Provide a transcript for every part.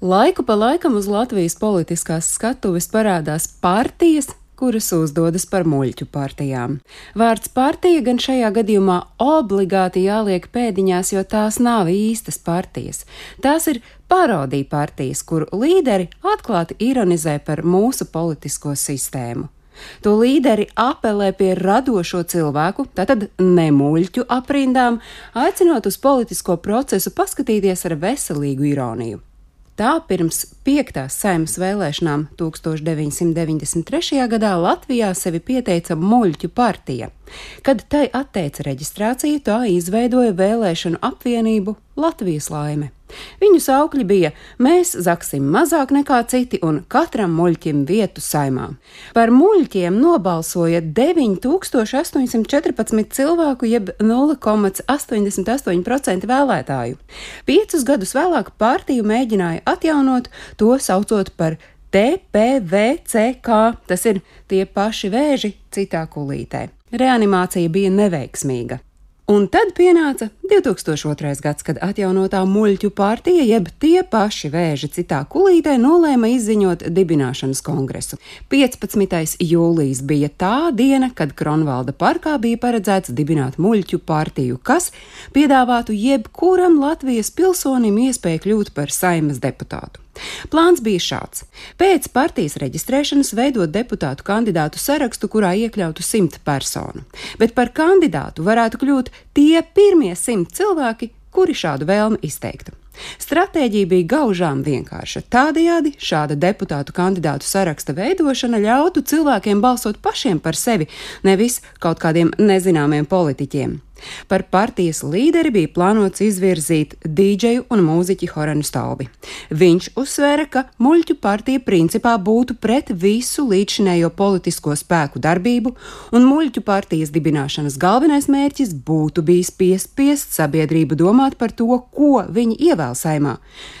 Laiku pa laikam uz Latvijas politiskās skatuves parādās partijas, kuras uzdodas par muļķu partijām. Vārds partija gan šajā gadījumā obligāti jāliek pēdiņās, jo tās nav īstas partijas. Tās ir parodija partijas, kuru līderi atklāti ironizē par mūsu politisko sistēmu. To līderi apelē pie radošo cilvēku, tātad nemuļķu aprindām, aicinot uz politisko procesu paskatīties ar veselīgu ironiju. Tā pirms piektās saimnes vēlēšanām 1993. gadā Latvijā sevi pieteica Muļķu partija. Kad tai atteica reģistrāciju, tā izveidoja vēlēšanu apvienību Latvijas laime. Viņu saukļi bija: Mēs zaksim mazāk nekā citi un katram muļķim vietu saimā. Par muļķiem nobalsoja 9814 cilvēku, jeb 0,88% vēlētāju. Piecus gadus vēlāk partiju mēģināja atjaunot, to saucot par TPVCK, tas ir tie paši vēži citā kulītē. Reanimācija bija neveiksmīga. Un tad pienāca 2002. gads, kad atjaunotā muļķu partija, jeb tie paši vēži citā kulītē, nolēma izziņot dibināšanas kongresu. 15. jūlijas bija tā diena, kad Kronvalda parkā bija paredzēts dibināt muļķu partiju, kas piedāvātu jebkuram Latvijas pilsonim iespēju kļūt par saimas deputātu. Plāns bija šāds: pēc partijas reģistrēšanas veidot deputātu kandidātu sarakstu, kurā iekļautu simt personu, bet par kandidātu varētu kļūt tie pirmie simt cilvēki, kuri šādu vēlmi izteiktu. Stratēģija bija gaužām vienkārša. Tādējādi šāda deputātu kandidātu saraksta veidošana ļautu cilvēkiem balsot pašiem par sevi, nevis kaut kādiem nezināmiem politiķiem. Par partijas līderi bija plānots izvirzīt dīdžeju un mūziķi Horanu Stalbi. Viņš uzsvēra, ka muļķu partija principā būtu pret visu līdzinējo politisko spēku darbību, un muļķu partijas dibināšanas galvenais mērķis būtu bijis piespiest sabiedrību domāt par to, ko viņi ievēl saimā.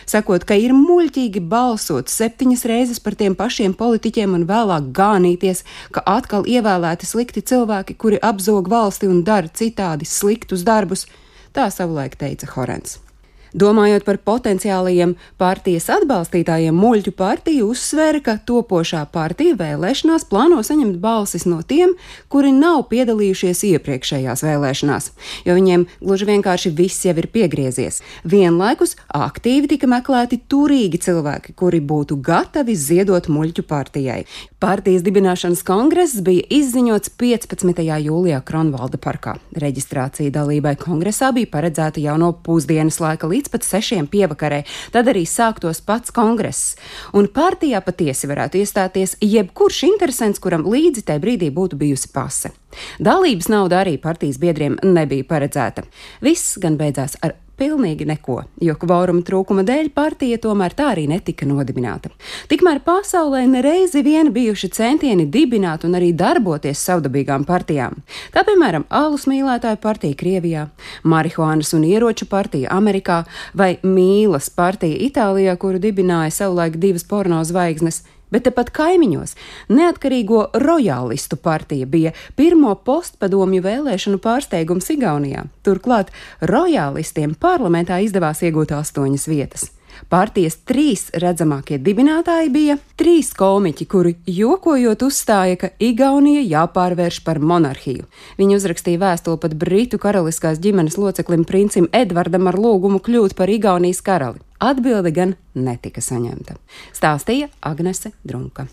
Sakot, ka ir muļķīgi balsot septiņas reizes par tiem pašiem politiķiem un vēlāk gānīties, ka atkal ievēlēti slikti cilvēki, kuri apzog valsti un dara citādi sliktus darbus, tā savulaik teica Horens. Domājot par potenciālajiem partijas atbalstītājiem, muļķu partija uzsvēra, ka topošā partija vēlēšanās plāno saņemt balsis no tiem, kuri nav piedalījušies iepriekšējās vēlēšanās, jo viņiem gluži vienkārši viss jau ir piegriezies. Vienlaikus aktīvi tika meklēti turīgi cilvēki, kuri būtu gatavi ziedot muļķu partijai. Partijas dibināšanas kongress bija izziņots 15. jūlijā Kronvalda parkā. Reģistrācija dalībai kongresā bija paredzēta jau no pusdienas laika līdz līdz pat sešiem pievakarē, tad arī sāktos pats kongress. Un partijā patiesi varētu iestāties jebkurš interesants, kuram līdzi tajā brīdī būtu bijusi pase. Dalības nauda arī partijas biedriem nebija paredzēta. Viss gan beidzās ar Pilnīgi neko, jo kvoruma trūkuma dēļ partija tomēr tā arī netika nodibināta. Tikmēr pasaulē nereizi vien bijuši centieni dibināt un arī darboties savdabīgām partijām. Tā piemēram, alus mīlētāju partija Krievijā, marihuānas un ieroču partija Amerikā vai mīlas partija Itālijā, kuru dibināja savulaik divas porno zvaigznes Bet tepat kaimiņos neatkarīgo rojālistu partija bija pirmo postpadomju vēlēšanu pārsteigums Igaunijā. Turklāt rojālistiem parlamentā izdevās iegūt astoņas vietas. Partijas trīs redzamākie dibinātāji bija trīs komiķi, kuri jokojot uzstāja, ka Igaunija jāpārvērš par monarhiju. Viņi uzrakstīja vēstuli pat Britu karaliskās ģimenes loceklim princim Edvardam ar lūgumu kļūt par Igaunijas karali. Atbilde gan netika saņemta. Stāstīja Agnese Drunka.